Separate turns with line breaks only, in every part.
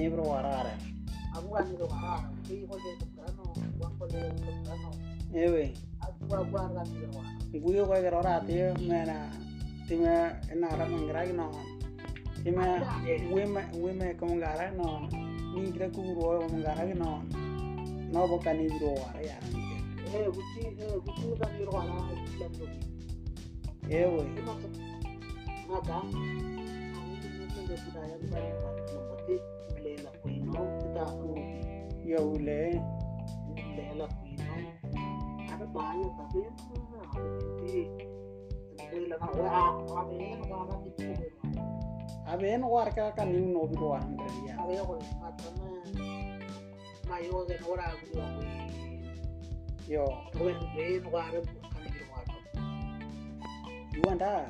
ni bro warara
aku kan itu marah tapi kau jadi temprano kau jadi temprano
ewe
aku gua gua kan itu marah
guyo ko gero rati mena time na ra mangra no. Time wime wime ko ngara no. Ni kira ku ro ngara no no. Bo kan ni bro wara ya?
Eh guci eh guci kan tuh
ewe
itu maksud maka aku itu menjadi budaya membuat lela kuino kita
ya ule
lela kuino ada banyak tapi jadi lela na wa apa ini apa apa itu
abe no war ka kan ni no bro wara ya
apa ya kalau macamnya mayo ke ora aku
yo
Tuwen wen warem kan itu warem.
yuanda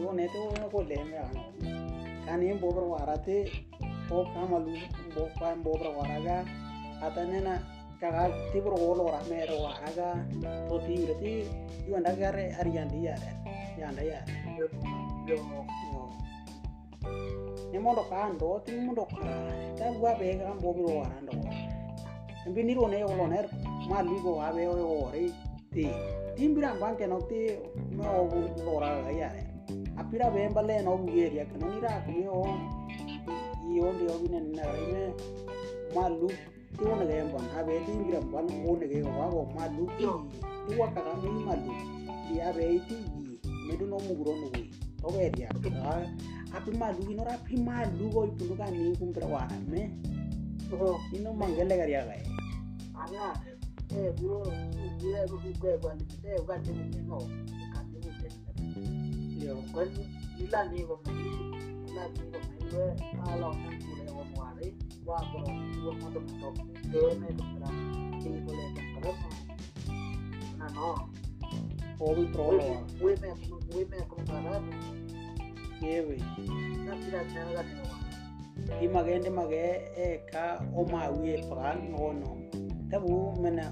yo ne to ko le me ano kan ni bo bro te o kamalu bo kan bo bro wara ga atane na kaga ti bro lo ra me ro wara ga to ti reti yuanda ga re ariandi ya re yanda ya
Yo yo
ne mo do ka ando ti mo do ka ta gua be ga bo bro wara ndo embi ni ro ne o lo ne ma lu go abe o o re ti timbira banke no ti me o ra ya re apira be mbale no ye ya no ni ra ku me o i o ndi o bi ne na re me ma lu ti o ne ga mbon abe timbira ban o ne ga wa go ma lu ti ti wa ka ga me ma lu ti abe ti yi me du no mu gro no wi to be ya ka api ma lu no ra pi ma lu go ipu ka ni kum pra wa me
yo
ino mangele ga ya ga
ana eh bro gue gue gue gue kita gue kan ini no kan ini
yo
kan lila nih gue lila nih gue gue kalau orang wari wah kalau gue mau tuh tuh gue nih tuh terang ini gue lihat terus nah no.
O bi pro
gue
lo
gue nih gue nih kemarin
ye we
nah tidak ada kan nih
di magende mage e ka o ma wi pran no no tabu mena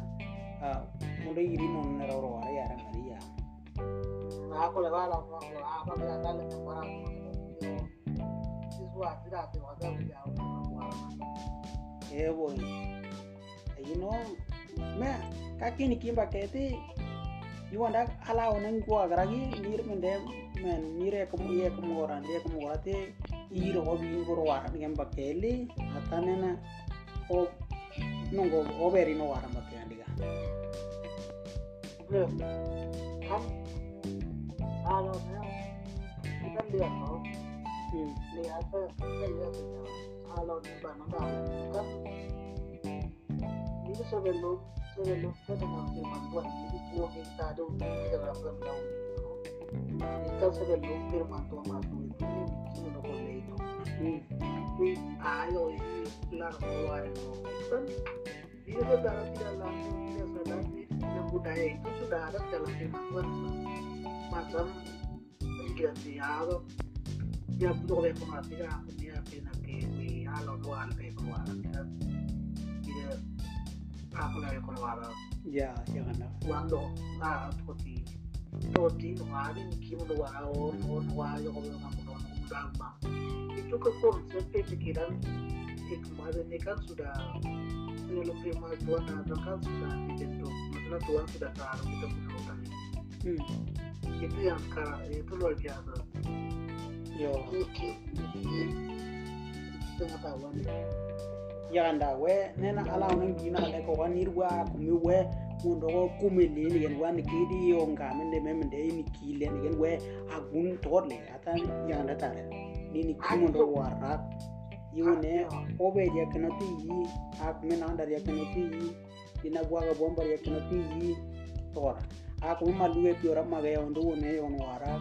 a mundo yiri non na ro wa ya ra maria
lah mau apa kita kali orang siswa tidak ada ada jauh
e bo you know me ka kini kimba kete you wanda ala onen ko agragi nir mende men nire ko ye ko moran de ko morate iro o bi ngoro wa ngem bakeli atanena o nongo o beri no wara
Oke, kan kalau memang kita lihat lihat kita lihat kalau di mana kan itu sebelum sebelum kita dengan firman Tuhan itu dua kita ada kita dalam daun itu sebelum firman Tuhan masuk itu ini bikin boleh itu tapi ayo ini keluar keluar itu kan dia saudara tidak langsung tidak sadar yang budaya itu sudah ada dalam firman Tuhan macam dia butuh oleh pengertian aku dia kena ke kalau luar ke keluar dia dia aku lagi keluar.
Ya jangan lah.
Cuando ah toti. Toti luar ini kimi luar on on luar yo kalau kamu on udama itu ke konsep pikiran hikmah ini kan sudah sebelum firman Tuhan ada kan sudah dibentuk. Maksudnya Tuhan sudah taruh kita punya otak
hmm.
Itu yang sekarang itu luar biasa
yaganda we nena ala onen gina le ko wanir wa kumi we mundo ko kumeli ni gen wan kidi yo ngame ne meme de ni kile ni gen we agun torle ata yaganda tare ni ni kumundo wara yune obe ya kana ti yi ak mena ndar ya kana ti yi dina gwa ga bombar ya kana ti yi tora. Ak mo maluwe piora maga ya ondo ne on wara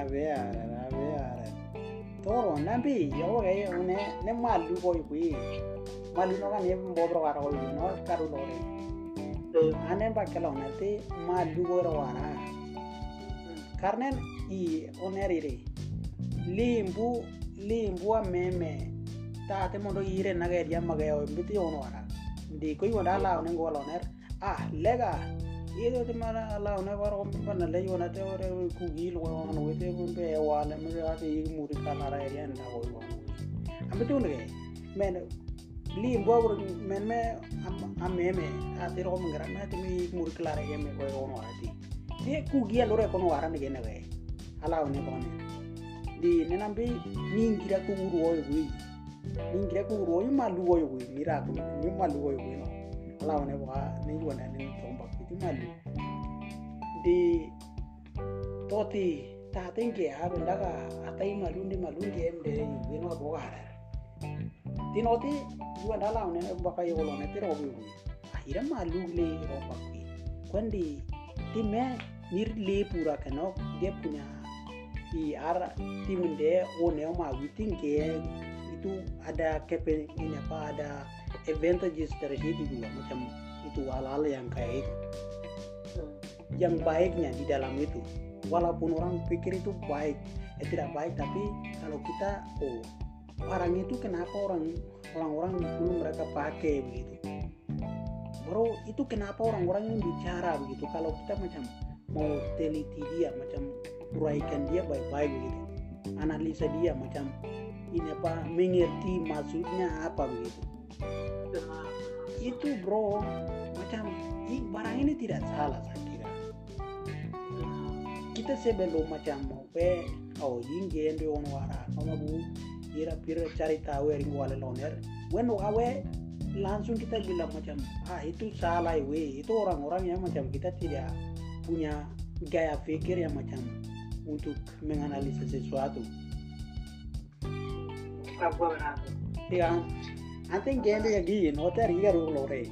a ver, a ver, toro nambi yo ga ne ne malu ko yu malu no kan ye mbobro wara ko yu no karu lore anen ba kala na te malu ko ro wara karnen i onerire limbu limbu a meme. Tate mondo ire nage dia mage o mbiti ono wara ndi ko yona la ne ngolo ner ah lega ido te mara la ne waro bana le yona te ore ku gil wo ono wete be wala me ga ti muri kala ra area nda ko yo ambiti unge men limbu a men me am meme ate ro ngara me te mi muri kala ra area me ko ono wara ti ti ku gil ore ko no wara ne ge ne ge ala ne ko ne di nenambe ningira ku uru oyo wi ningira ku uru oyo malu oyo wi mira ku ni malu oyo wi no. Ala ne wa ne yo na ne ti malu di toti ta tenge ha benda ka atai malu ndi malu ndi em de wi no bo ha ti no ti yo na la ne ba ka yo lo ne ti ro wi akhirnya malu le ro pa ku kwandi ti me nir le pura kano dia punya di ar tim de one ma witing ke itu ada kepen ini apa ada advantages dari situ juga macam itu hal-hal yang kayak itu. Yang baiknya di dalam itu. Walaupun orang pikir itu baik eh tidak baik tapi kalau kita oh barang itu kenapa orang orang-orang dulu mereka pakai begitu? Bro itu kenapa orang-orang ini bicara begitu? Kalau kita macam mau teliti dia macam uraikan dia baik-baik begitu. Analisa dia macam ini apa mengerti maksudnya apa begitu? Itu bro macam ini barang ini tidak salah saya kira kita sebelum macam mau pe oh ingin di ono wara kamu bu ira pira cari tahu yang wale loner. When awe langsung kita bilang macam ah itu salah we. Itu orang-orang yang macam kita tidak punya gaya pikir yang macam untuk menganalisa sesuatu. Ya, nanti gende ya gini, hotel riga lore.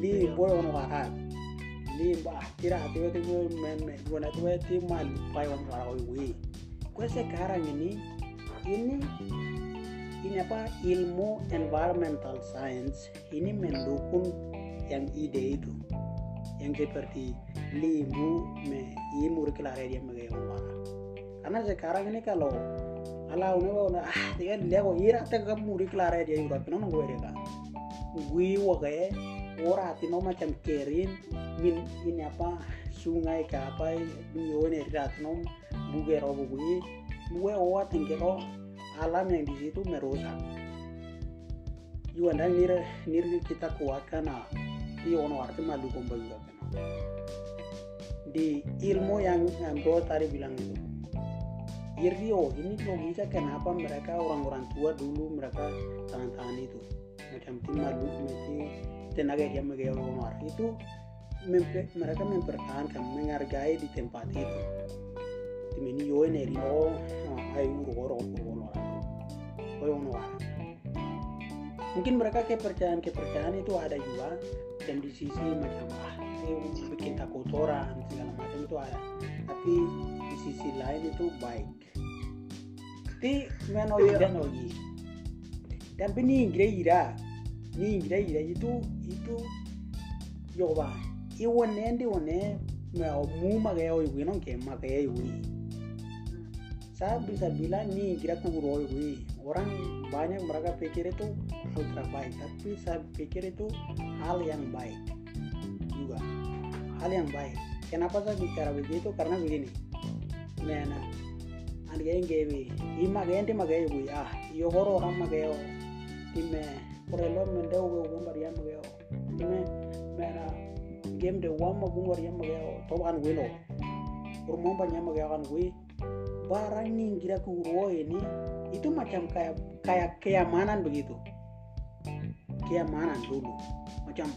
Li boy ono wahat. Li bah kira hati waktu gue men men gue nanti waktu mal pai ono wahat gue. Gue sekarang ini ini ini apa ilmu environmental science ini mendukung yang ide itu yang seperti limbu me imur kelare dia mege wara karena sekarang ini kalau ala une wa ah tiga lego ira te ka muri kelare dia udah kena gue dia kan gue wae ora tino macam kerin min ini apa sungai ke apa mione ratnom buge robo gue gue owa tingkero alam yang di situ merusak. Juga nir nir kita kuatkan ah. Di ono arti malu komba juga kan? Di ilmu yang bro tadi bilang itu. Irio ini logika kenapa mereka orang-orang tua dulu mereka tangan-tangan itu. Macam tim malu mesti tenaga dia megai orang itu mempe, mereka mempertahankan menghargai di tempat itu. Tim ini yo ini rio ayo uro uro mungkin mereka kepercayaan kepercayaan itu ada juga dan di sisi macam ah ini bikin kotoran segala macam itu ada. Tapi di sisi lain itu baik. Tapi menogi dan dan ini gira ni gira gira itu itu yoba. Iwane ndi one mau mu magaya iwi non ke magaya iwi saya bisa bilang nih kira kuro iwi orang banyak mereka pikir itu hal terbaik tapi saya pikir itu hal yang baik juga hal yang baik kenapa saya bicara begitu karena begini mena andi yang gebi ima genti magayo bu ah yo horo orang magayo time porelo mende wo gumbar ya magayo time mena game de wama gumbar ya magayo to an welo urmo banyak magayo kan gue barang nih kira kuro ini itu macam kayak kayak keamanan begitu keamanan dulu macam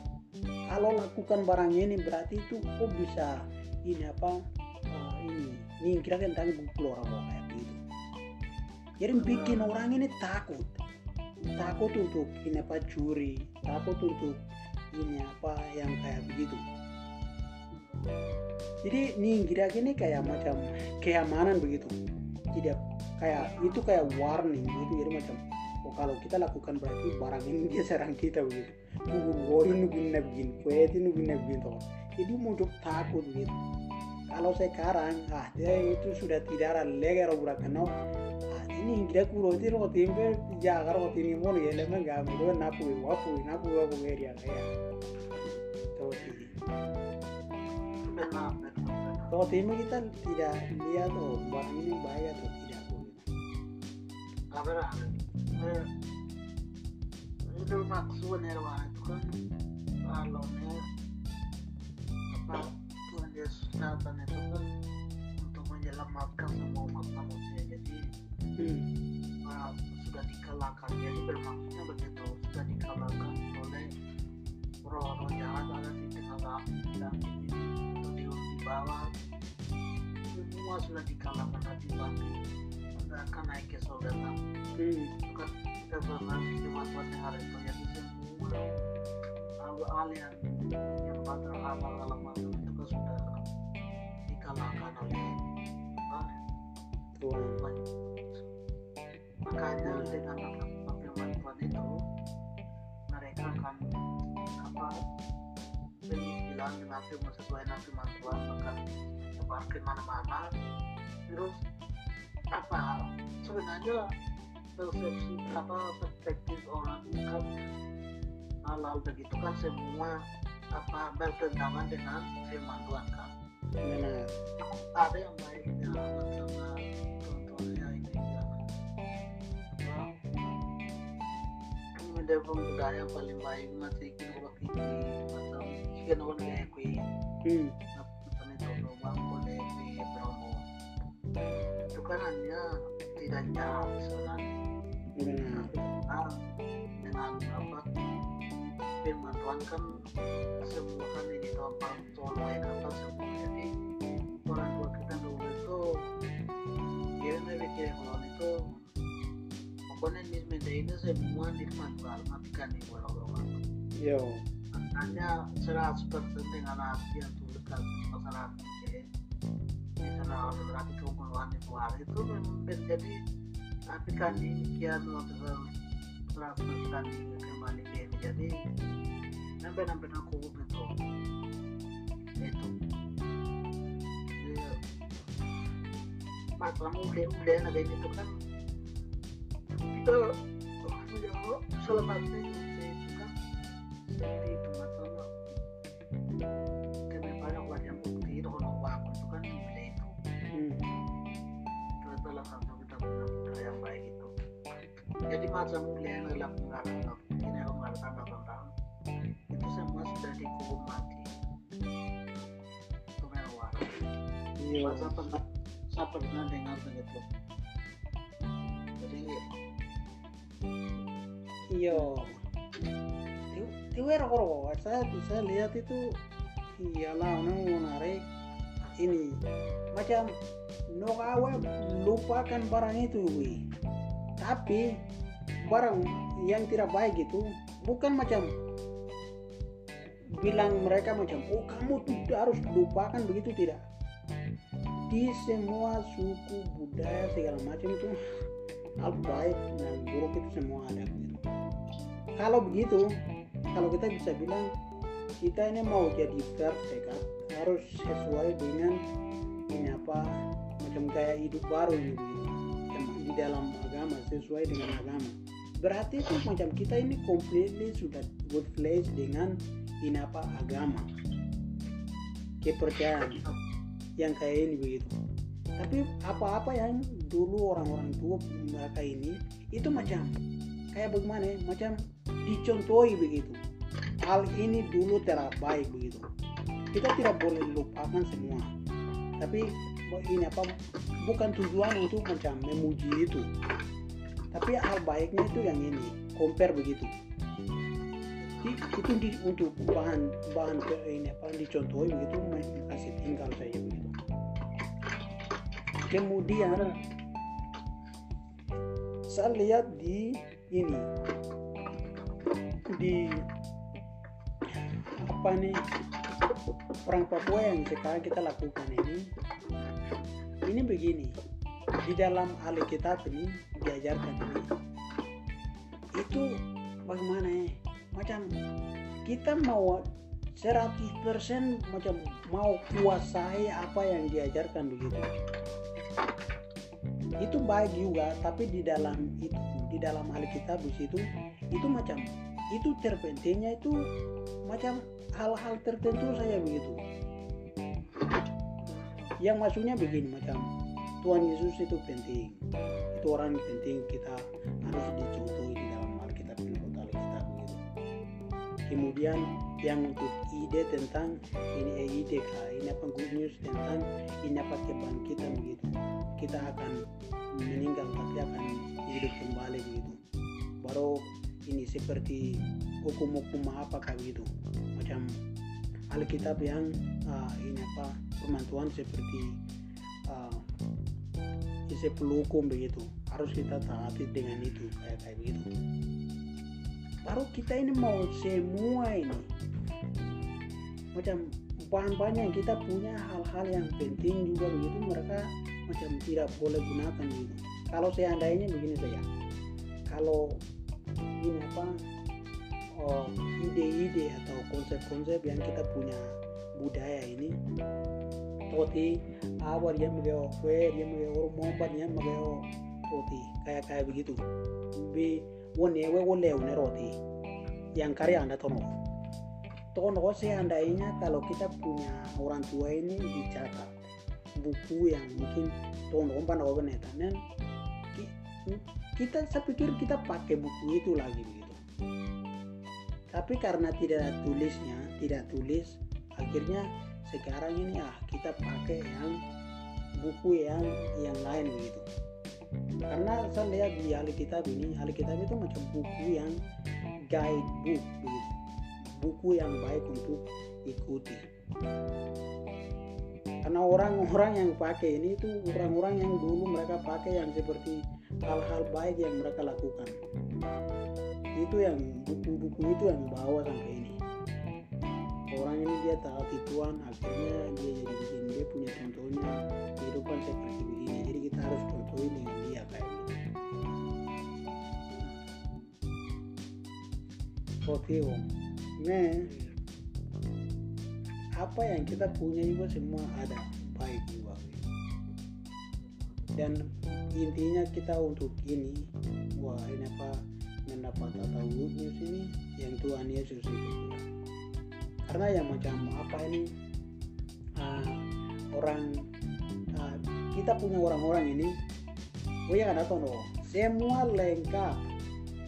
kalau lakukan barang ini berarti itu kok bisa ini apa uh, ini ini kira tentang keluar kayak gitu jadi bikin orang ini takut takut untuk ini apa curi takut untuk ini apa yang kayak begitu. Jadi nih kira ini kayak macam keamanan begitu. Tidak kayak itu kayak warning gitu jadi macam oh kalau kita lakukan berarti barang ini dia serang kita begitu. Nunggu woi nunggu begini kueti nunggu begini toh jadi muncul takut gitu kalau sekarang ah dia itu sudah tidak ada burakan ah ini kita kuro itu lo timbe jaga lo tini mon ya lemah gak mau napu wapu napu wapu area kayak. Tuh sih
benar benar benar
kalau timbe kita tidak lihat oh barang ini bahaya atau tidak
apa eh, itu maksudnya Wah, itu kan kalau apa Tuhan Yesus datang itu kan untuk menyelamatkan dikalahkan jadi bermaksudnya begitu. Sudah dikalahkan oleh roh-roh jahat ada di tengah dan di, di, di bawah. Semua sudah dikalahkan dan dibangkit tidak akan naik ke surga
Hmm.
kan kita pernah di Jumat hari itu jadi semua hal yang yang pada hal-hal itu kan sudah dikalahkan oleh
Tuhan
Tuhan. Makanya dengan firman Tuhan itu mereka akan apa bilang dengan firman sesuai dengan firman Tuhan akan sebar ke mana-mana. Terus apa sebenarnya persepsi apa perspektif orang kan hal-hal begitu kan semua apa bertentangan dengan firman Tuhan kan.
Benar
ada yang baiknya sama ada budaya yang paling baik masih ikin orang ini macam ikan kayak kue
hmm.
macam itu doang boleh kue bromo itu kan hanya tidak jahat sebenarnya.
Benar.
Nah, dengan apa firman Tuhan kan semua kan ini gampang solo ya kata semua. Jadi orang tua kita dulu itu dia mikir kalau itu ini media ini semua nikmat Tuhan matikan di orang-orang
yo.
Hanya 100% dengan hati yang tulus dan masalah misalnya orang berarti keunggulan itu hari itu memang menjadi tapi kan demikian waktu perasaan kembali ke ini jadi sampai-sampai aku betul itu masalah mudah mudah ada itu kan kita ya itu kan banyak orang yang bukti itu kalau waktu itu kan itu.
Hmm.
adalah satu kita punya budaya yang baik itu. Jadi macam mulia yang dilakukan ini yang mengatakan tentang itu semua sudah dihukum mati itu mewah
yo
masa pernah saya pernah dengar begitu. Jadi
Iyo. Tiwer koro, saya saya lihat itu iyalah orang menarik ini macam nokawe lupakan barang itu wi. Tapi barang yang tidak baik itu bukan macam bilang mereka macam oh kamu tuh harus lupakan begitu tidak di semua suku budaya segala macam itu hal baik dan buruk itu semua ada. Kalau begitu, kalau kita bisa bilang kita ini mau jadi vertekat harus sesuai dengan ini apa macam kayak hidup baru ini Yang di dalam agama sesuai dengan agama. Berarti itu macam kita ini completely sudah good place dengan ini apa agama. Kepercayaan. Yang kayak ini begitu. Tapi apa-apa yang dulu orang-orang tua mereka ini itu macam kayak bagaimana ya? macam dicontohi begitu. Hal ini dulu tidak baik begitu. Kita tidak boleh lupakan semua. Tapi ini apa bukan tujuan untuk macam memuji itu. Tapi hal baiknya itu yang ini compare begitu. Itu di, untuk bahan bahan ini apa dicontohi begitu kasih tinggal saja begitu. Kemudian saya lihat di ini di apa nih orang Papua yang sekarang kita lakukan ini. Ini begini di dalam Alkitab ini diajarkan ini. Itu bagaimana ya? Macam kita mau 100% macam mau kuasai apa yang diajarkan begitu. Itu baik juga tapi di dalam itu di dalam Alkitab di situ itu macam itu terpentingnya itu macam hal-hal tertentu saja begitu. Yang maksudnya begini macam Tuhan Yesus itu penting. Itu orang penting kita harus dicontohi di dalam Alkitab menurut Alkitab begitu. Kemudian yang untuk ide tentang ini eh, ide kah ini apa good news tentang ini apa kebangkitan begitu. Kita akan meninggal tapi akan hidup kembali begitu. Baru ini seperti hukum-hukum apakah begitu macam Alkitab yang uh, ini apa firman Tuhan seperti uh, isi hukum begitu. Harus kita taati dengan itu kayak kayak begitu. Baru kita ini mau semua ini. Macam bahan-bahan yang kita punya hal-hal yang penting juga begitu mereka macam tidak boleh gunakan begitu. Kalau seandainya begini saja. Kalau ini apa oh, ide-ide atau konsep-konsep yang kita punya budaya ini. Toti awal yang mau kue yang mau romombat yang mau toti kayak kayak begitu. Bi wone we wole one roti. Yang karya anda tono. Tono seandainya kalau kita punya orang tua ini dicatat buku yang mungkin tono umpan obeneta dan kita saya pikir kita pakai buku itu lagi begitu. Tapi karena tidak ada tulisnya tidak tulis akhirnya sekarang ini ah kita pakai yang buku yang yang lain begitu. Karena saya lihat di Alkitab ini Alkitab itu macam buku yang guide book begitu. Buku yang baik untuk ikuti karena orang-orang yang pakai ini itu orang-orang yang dulu mereka pakai yang seperti hal-hal baik yang mereka lakukan. Itu yang buku-buku itu yang bawa sampai ini. Orang ini dia taati Tuhan akhirnya dia jadi begini dia punya contohnya kehidupan seperti begini. Jadi kita harus contohin dengan dia kayak gitu. Sotio nah apa yang kita punya juga semua ada baik juga. Dan intinya kita untuk ini wah ini apa mendapat atau ini yang Tuhan Yesus itu karena yang macam apa ini uh, orang uh, kita punya orang-orang ini oh ya kan atau semua lengkap.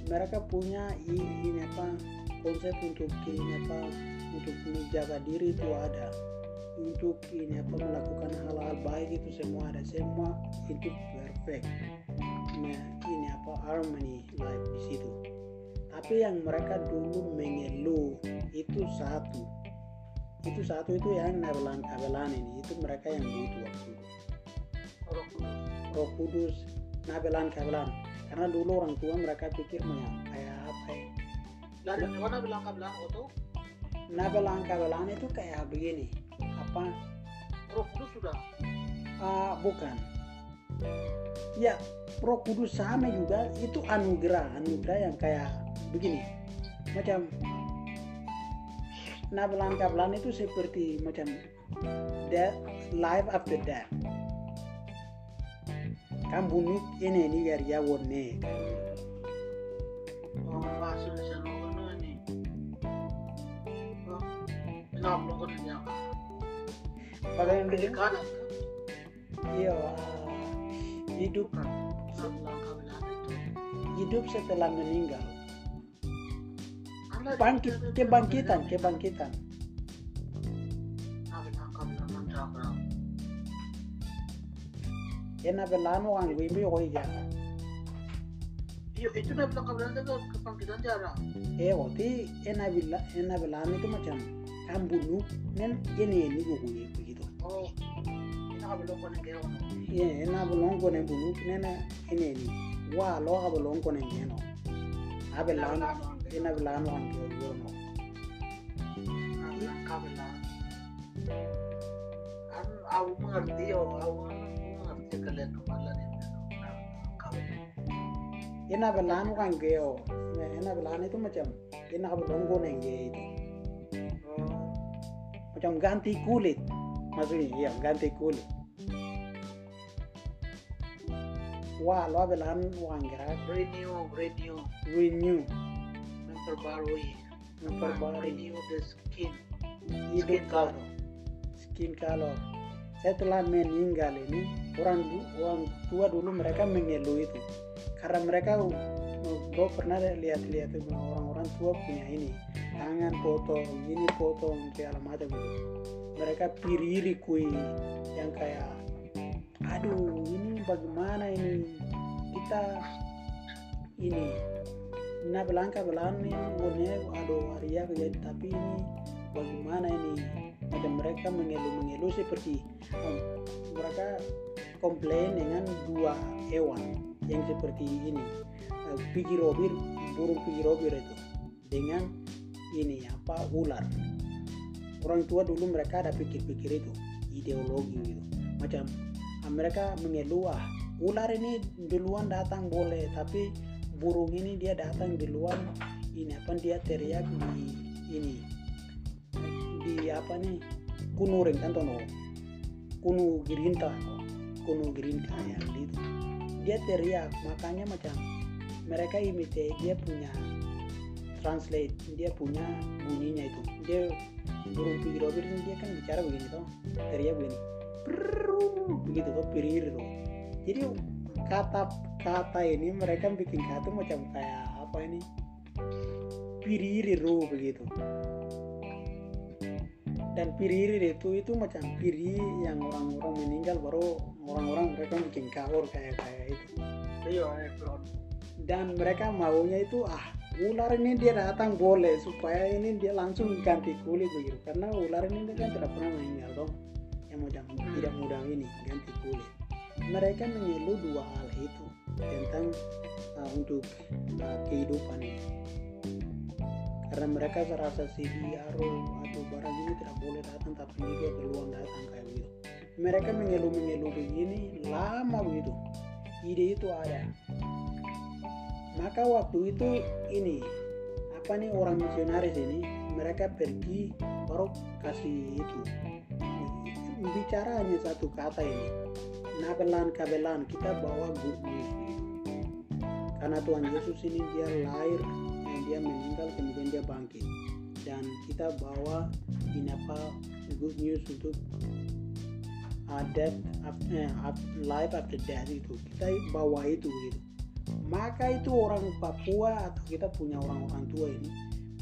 Mereka punya ini apa konsep untuk ini apa untuk menjaga diri itu ada. Untuk ini apa melakukan hal-hal baik itu semua ada. Semua itu perfect. Nah ini apa harmony life di situ. Tapi yang mereka dulu mengeluh itu satu. Itu satu itu yang nabelan kabelan ini itu mereka yang butuh waktu roh kudus. Nabelan kabelan karena dulu orang tua mereka pikir kayak apa ya?
Dan mana bilang kabelan itu
nabelan kabelan itu kayak begini. Apa?
Roh kudus sudah?
Uh, bukan. Ya roh kudus sama juga itu anugerah anugerah yang kayak begini macam nabelan kabelan itu seperti macam death life after death. Kan bunuh ini ini ya wone
oh kerja
pada yang begini
kanan
iya. Hidup. Hidup setelah meninggal. Bangkit kebangkitan kebangkitan nabelan orang wimbi koi ya
Iya, itu nabelan kabelan itu kebangkitan jarang.
eh oti enabila enabelan itu macam bunuh nen ini ini gue begitu.
Oh, ini kabelan konen kaya ono.
iya enabelon ko ne bunuh nena ini ini wa lo kabelon ko ne ngeno abelan enabelan orang ke yono
Nabelan kabelan. Kan aku mengerti, oh, aku mengerti kalian kemalan ini.
enak belan kan geo enak belan itu macam enak belonggo nengge itu
oh
macam ganti kulit. Maksudnya iya ganti kulit. Wah lo belan wang gerak
renew renew
renew
memperbarui
memperbarui
renew the skin. Skin color.
Skin color. Setelah meninggal ini. Orang orang tua dulu mereka mengeluh itu. Karena mereka gue pernah lihat-lihat orang-orang tua punya ini tangan potong ini potong segala macam gitu. Mereka piriri kui yang kayak aduh ini bagaimana ini? Kita ini nah belangka belan ini wonnya aduh Arya jadi tapi ini bagaimana ini? Macam mereka mengeluh-mengeluh seperti um, mereka komplain dengan dua hewan yang seperti ini pigi robir burung pigi robir itu. Dengan ini apa ular. Orang tua dulu mereka ada pikir-pikir itu ideologi gitu. Macam mereka mengeluh ah ular ini duluan datang boleh tapi burung ini dia datang duluan. Ini apa dia teriak di ini di apa nih kuno ring kan tono. Kuno girinta kuno girinta yang itu dia teriak makanya macam mereka imite dia punya translate dia punya bunyinya itu. Dia burung pigi robir ini dia kan bicara begini toh teriak begini. Prrrr, begitu toh pirir toh jadi kata kata ini mereka bikin kata macam kayak apa ini piririru begitu dan piririr itu itu macam piri yang orang-orang meninggal baru orang-orang mereka bikin kahor kayak kayak itu
iya
dan mereka maunya itu ah ular ini dia datang boleh supaya ini dia langsung ganti kulit begitu. Karena ular ini dia kan tidak pernah meninggal dong yang macam tidak mudah ini ganti kulit. Mereka mengeluh dua hal itu tentang uh, untuk uh, kehidupan ini. Karena mereka serasa sedih aruh atau barang ini tidak boleh datang tapi dia duluan datang kayak begitu. Mereka mengeluh-mengeluh begini lama begitu. Ide itu ada maka waktu itu ini apa nih orang misionaris ini mereka pergi baru kasih itu. Bicara hanya satu kata ini nabelan kabelan kita bawa good news karena Tuhan Yesus ini dia lahir dan dia meninggal kemudian dia bangkit. Dan kita bawa ini apa good news untuk uh, eh, af- life after death itu. Kita bawa itu gitu maka itu orang Papua atau kita punya orang-orang tua ini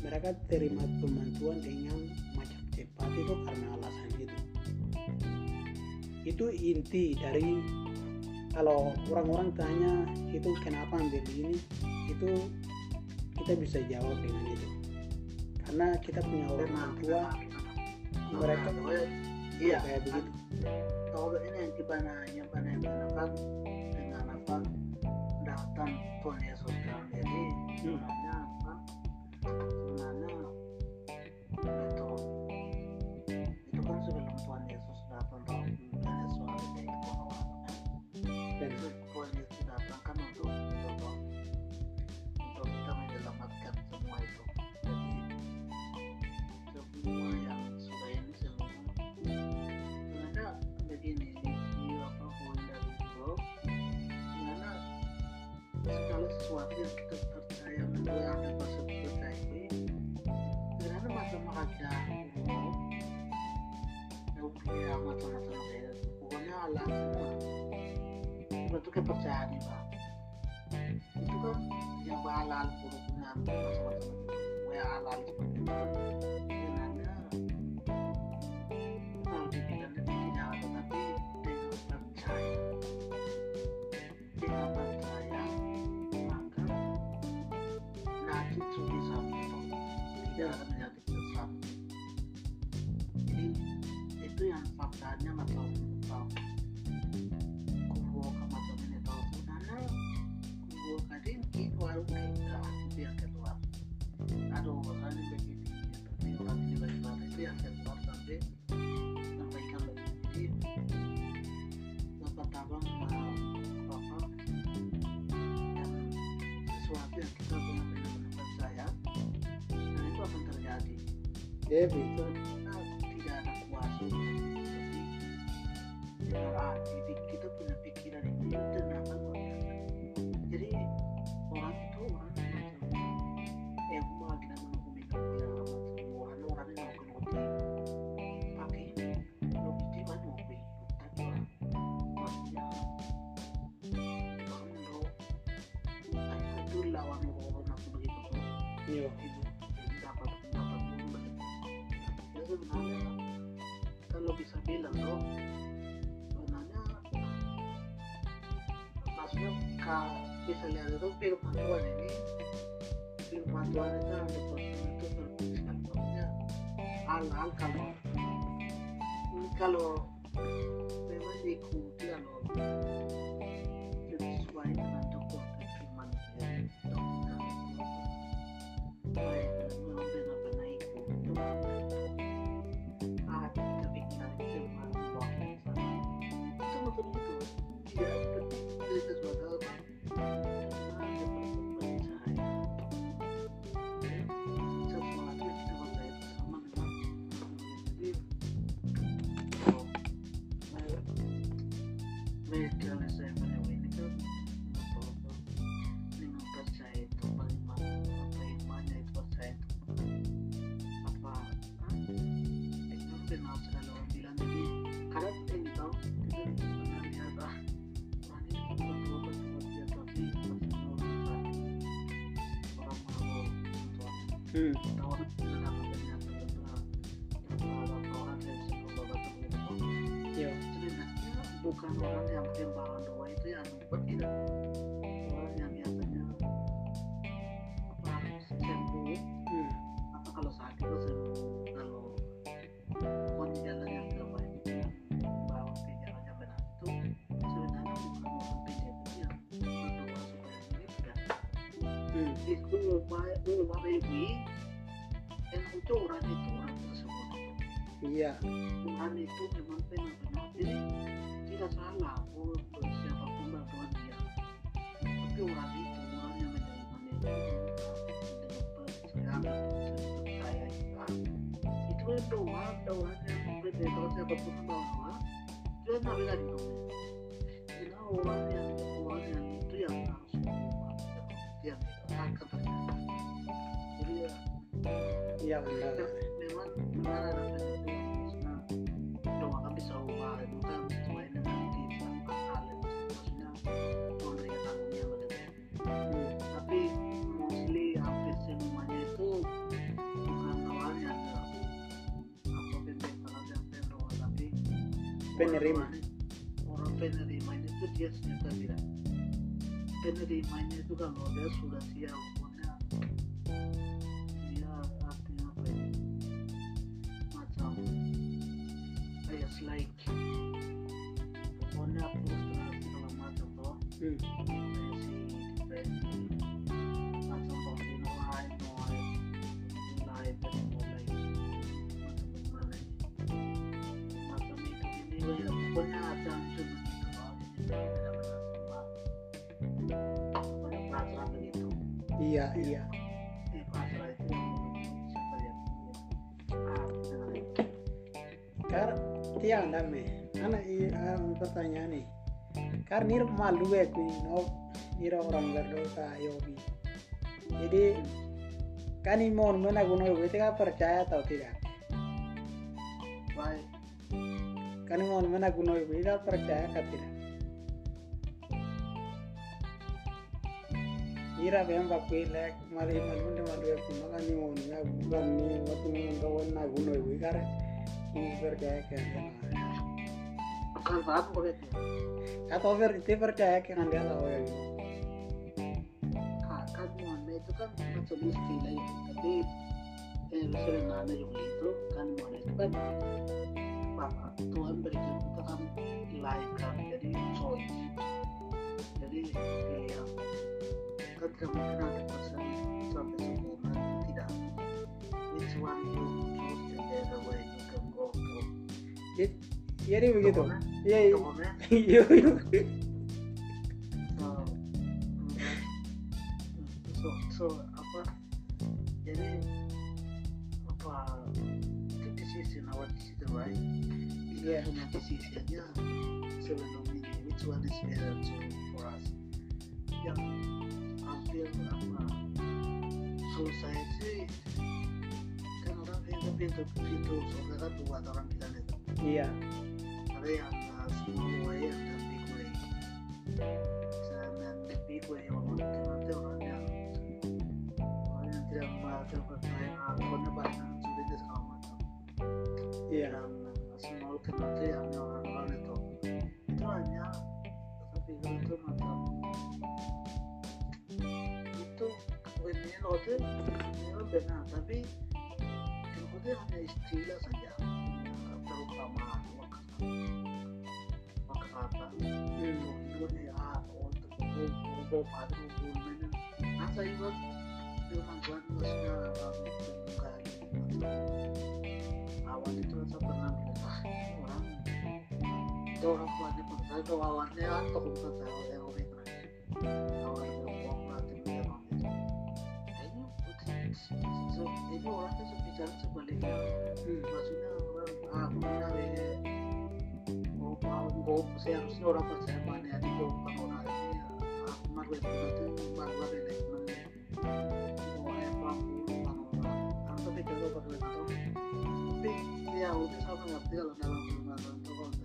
mereka terima bantuan dengan macam cepat itu karena alasan itu. Itu inti dari kalau orang-orang tanya itu kenapa ambil ini? Itu kita bisa jawab dengan itu. Karena kita punya orang tua mereka
iya.
kayak begitu.
Kalau ini yang yang mana yang datang Tuhan Yesus kan semua itu kepercayaan itu. Itu kan yang halal buruknya macam-macam itu ya halal itu
Devi
itu kita tidak ada kuasa. Jadi ah, jadi kita punya pikiran ini tenang kan luar biasa jadi orang itu orang yang eh mau lagi nama aku mikir ya orang orang yang mau kenoti pakai logiti mana pergi? Tapi maksudnya orang lo ayo itu lawan orang aku begitu. Tuh kalau bisa bilang loh sebenarnya maksudnya kalau bisa lihat itu firman Tuhan ini firman Tuhan itu ada proses itu berfungsikan maksudnya hal-hal kalau kalau sebenarnya bukan orang yang tembakan doa itu yang tidak Itu baik rumah baby yang itu orang itu orang tersebut
Iya.
Tuhan itu memang benar-benar jadi tidak salah oh siapa pun bantuan dia. Tapi orang itu orang yang menerima itu percaya kita itu doa doa yang berbeda. Siapa pun nabi tadi dong jadi orang yang orang yang
Iya benar.
Memang memang ada maksudnya doa kan bisa ubah itu kan sesuai dengan hal yang maksudnya karunia pada kita
Hmm.
Tapi mostly hampir semuanya itu bukan doanya ada apa pembebasan yang berdoa tapi
Penerima.
orang- orang penerimanya itu dia ternyata tidak. Penerimanya itu kalau dia sudah siap like
tiang dame. Ana i am pertanyaan nih Kar nir malu ya kui no nira orang berdosa yobi Jadi kan imon mana guno yobi itu kan percaya atau tidak?
Baik.
Kan imon mana guno yobi itu kan percaya atau tidak? Nira bem bakui lek mali malu de malu ya kuno kan imon na bukan ni waktu ni kawan na guno yobi kar ini percaya kan
bukan apa begitu
atau ver itu percaya kan dia tahu ya.
Kakak Muhammad itu kan macam istilah ya tapi eh sering ada juga itu kan Muhammad itu kan apa Tuhan berikan kita kan life kan jadi choice. Jadi pilihan kan kemungkinan ada persen sampai sempurna tidak which one you
jadi begitu. Iya iya.
So, apa? Jadi apa? Decision our decision right kita punya decisionnya sebelum ini which one is better so for us yang hampir apa saya sih orang pintu pintu soalnya kan buat orang bilang itu
iya
ada yang uh, small way dan big way dan the big way orang itu nanti orangnya orang yang tidak membaca percaya akunnya banyak sulit segala macam
iya
kan nanti yang orang-orang itu itu hanya tapi itu macam itu ini note memang benar tapi itu hanya istilah saja terutama
Hmm.
itu ya untuk untuk pada itu maksudnya awal itu saya pernah ah orang itu orang tuanya percaya itu awalnya atau bukan tahu yang orang awal uang berarti memang itu ini orangnya bicara sebaliknya
Hmm.
maksudnya orang ah punya ya mau mau mau seharusnya orang percaya mana ada bukan orang ini aku malu itu nanti malu ada lagi mana mau orang orang tapi kalau pada itu tapi ya udah sama ngerti kalau dalam orang itu kalau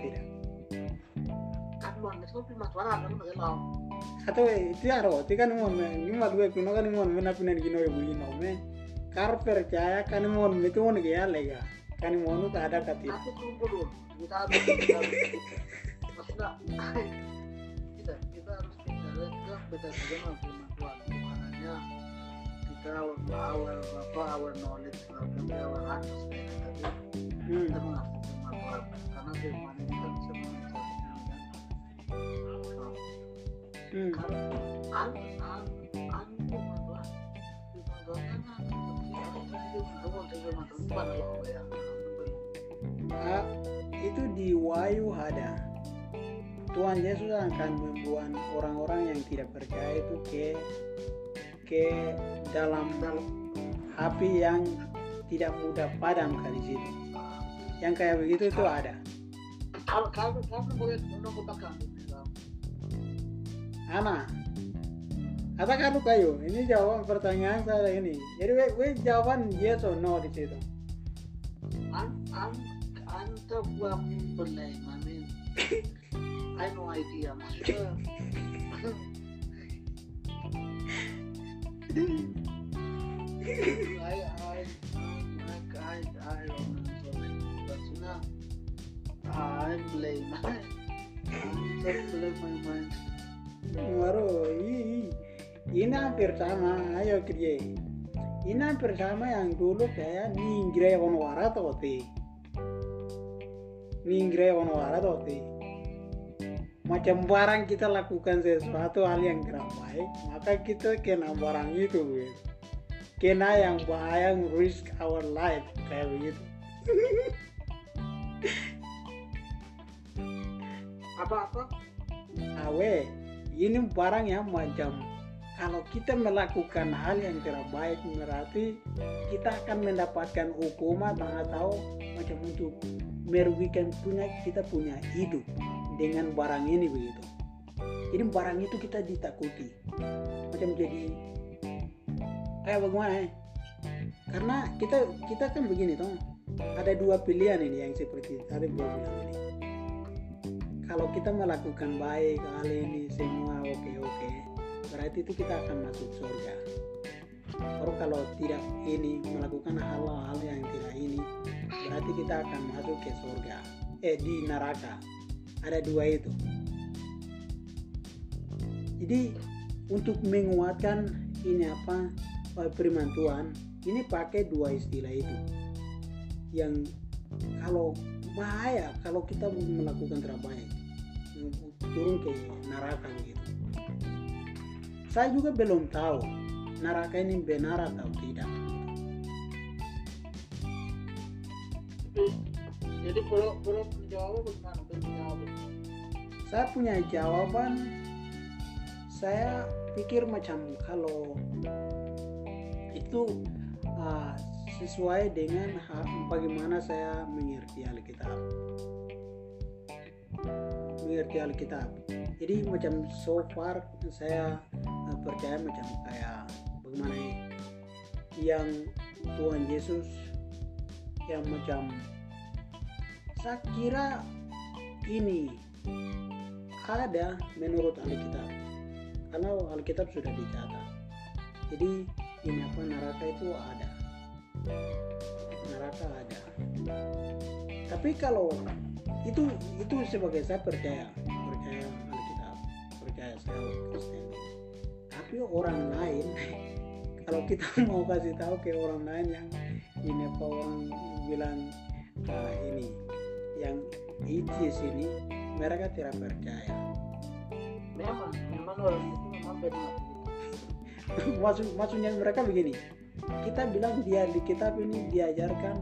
tidak. kan luar itu kan prima suara kan pakai lau
Atau itu aro, ti kanimon me ni madwe kuno kanimon me na pinen gino ibu ino me. Kar percaya kanimon metu nek ya lega. Kanimonu ka ada ka tidak.
aku tunggu dulu kita harus kita kita kita harus kita beda beda awal apa awal knowledge tapi understanding tapi
Hmm.
kita mengerti firman Tuhan karena firman ini kan bisa
Hmm.
kan an an an firman Tuhan firman Tuhan
Ah, itu di Wahyu ada. Tuhan Yesus akan membuat orang-orang yang tidak percaya itu ke ke dalam api yang tidak mudah padam kali situ. Yang kayak begitu itu ada.
kalau kalau kalau boleh menunggu bakal
Ana, kamu kayu. Ini jawaban pertanyaan saya ini. Jadi we, we jawaban yes or no di situ.
I'm the one blame. I mean, I no idea. Maksudnya, I-
ini hampir sama. Ayo kerja. Ini hampir sama yang dulu kayak ninggre ono wara tote. Ninggre ono wara tote. Macam barang kita lakukan sesuatu hal yang tidak baik, maka kita kena barang itu. gitu. Kena yang bahaya, risk our life kayak begitu.
Apa-apa?
awe ini barang yang macam kalau kita melakukan hal yang tidak baik berarti kita akan mendapatkan hukuman atau macam untuk merugikan punya kita punya hidup dengan barang ini begitu. Jadi barang itu kita ditakuti. Macam jadi kayak bagaimana ya? Karena kita kita kan begini toh. Ada dua pilihan ini yang seperti tadi gue bilang ini. Kalau kita melakukan baik hal ini semua oke oke berarti itu kita akan masuk surga. Baru kalau tidak ini melakukan hal-hal yang tidak ini berarti kita akan masuk ke surga. Eh di neraka ada dua itu. Jadi untuk menguatkan ini apa eh, firman Tuhan ini pakai dua istilah itu. Yang kalau bahaya kalau kita melakukan terbaik turun ke neraka gitu. Saya juga belum tahu neraka ini benar atau tidak
jadi belum belum menjawab bagaimana
saya punya jawaban. Saya pikir macam kalau itu uh, sesuai dengan bagaimana saya mengerti Alkitab. Mengerti Alkitab. Jadi macam so far saya uh, percaya macam kayak bagaimana ya, yang Tuhan Yesus yang macam saya kira ini. Ada menurut Alkitab. Karena Alkitab sudah dicatat. Jadi ini apa neraka itu ada. Neraka ada. Tapi kalau itu itu sebagai saya percaya. Percaya Alkitab. Percaya saya Kristen. Tapi orang lain kalau kita mau kasih tahu ke orang lain yang ini apa orang bilang ah, ini yang itis ini mereka tidak percaya.
Memang memang orang itu memang benar
maksud maksudnya mereka begini kita bilang dia di kitab ini diajarkan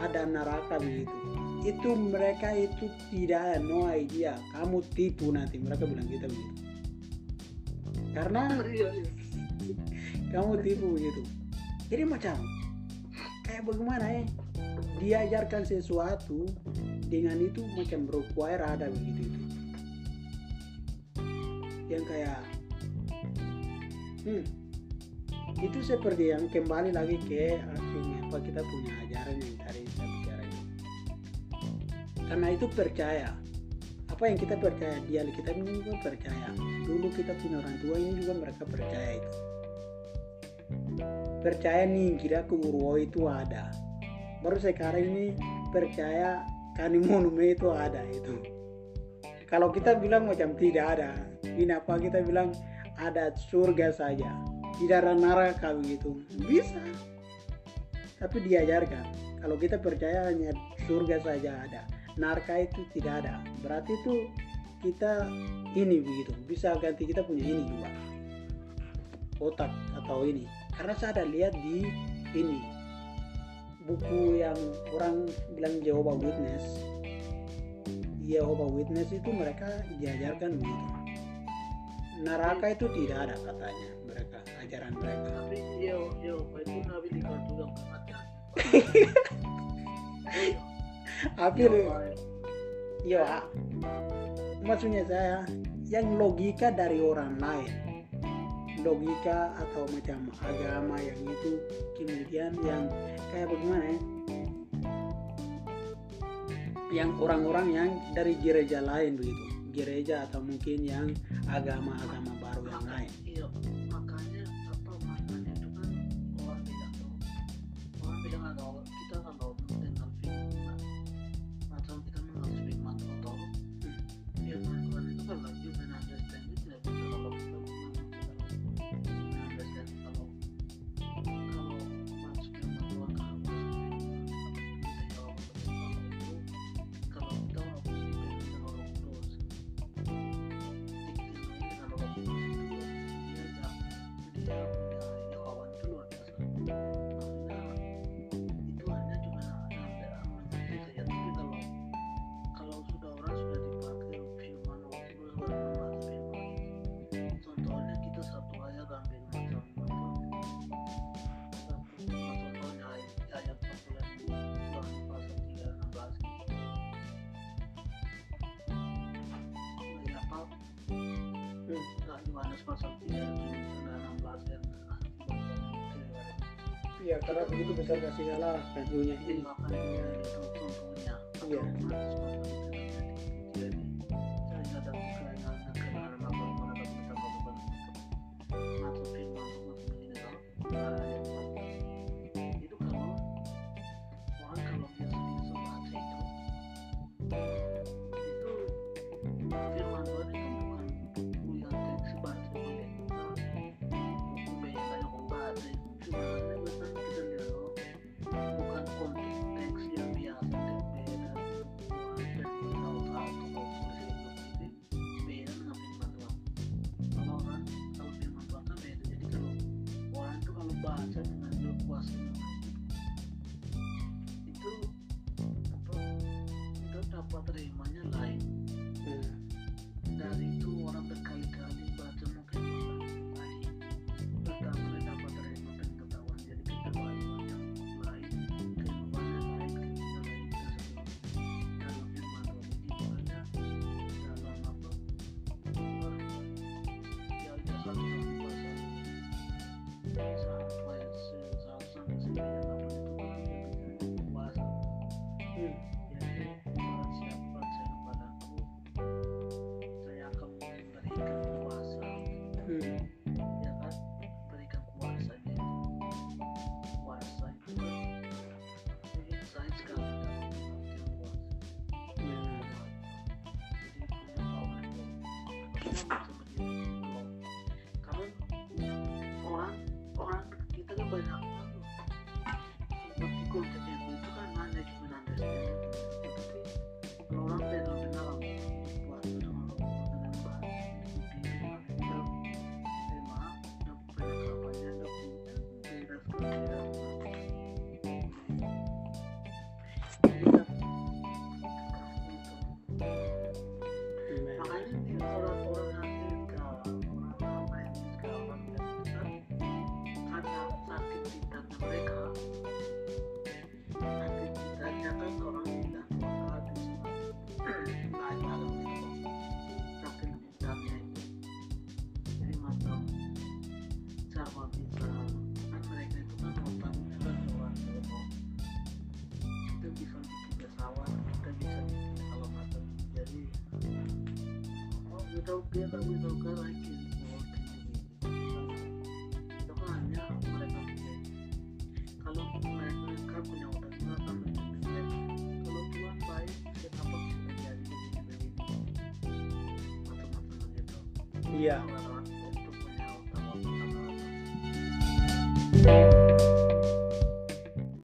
ada neraka begitu. Itu mereka itu tidak ada no idea. Kamu tipu nanti mereka bilang kita begitu. Karena
iya iya.
kamu tipu begitu. Jadi macam kayak bagaimana ya? Diajarkan sesuatu dengan itu macam require ada begitu itu. Yang kayak hmm, itu seperti yang kembali lagi ke akhirnya apa kita punya ajaran yang tadi saya bicara ini. Karena itu percaya. Apa yang kita percaya? Di Alkitab ini juga percaya. Dulu kita punya orang tua ini juga mereka percaya itu. Percaya nih kira Urwo itu ada. Baru sekarang ini percaya Kanimonume itu ada itu. Kalau kita bilang macam tidak ada ini apa kita bilang ada surga saja. Tidak ada neraka begitu. Bisa. Tapi diajarkan. Kalau kita percaya hanya surga saja ada neraka itu tidak ada. Berarti itu kita ini begitu. Bisa ganti kita punya ini juga. Otak atau ini. Karena saya ada lihat di ini buku yang orang bilang Jehovah Witness. Jehovah Witness itu mereka diajarkan begitu. Neraka itu tidak ada katanya mereka ajaran mereka.
Tapi dia itu nabi di kartu yang kematian
tapi ya. Maksudnya saya yang logika dari orang lain logika atau macam agama yang itu kemudian yang kayak bagaimana ya? Yang orang-orang yang dari gereja lain begitu. Gereja atau mungkin yang agama-agama baru yang lain
Nah, Yohanes pasal 3 16 ya
iya karena begitu besar kasih Allah kajunya
jadi makanya itu contohnya
Iya.
啊，真。Thank you. no good, but We don't good
like
you.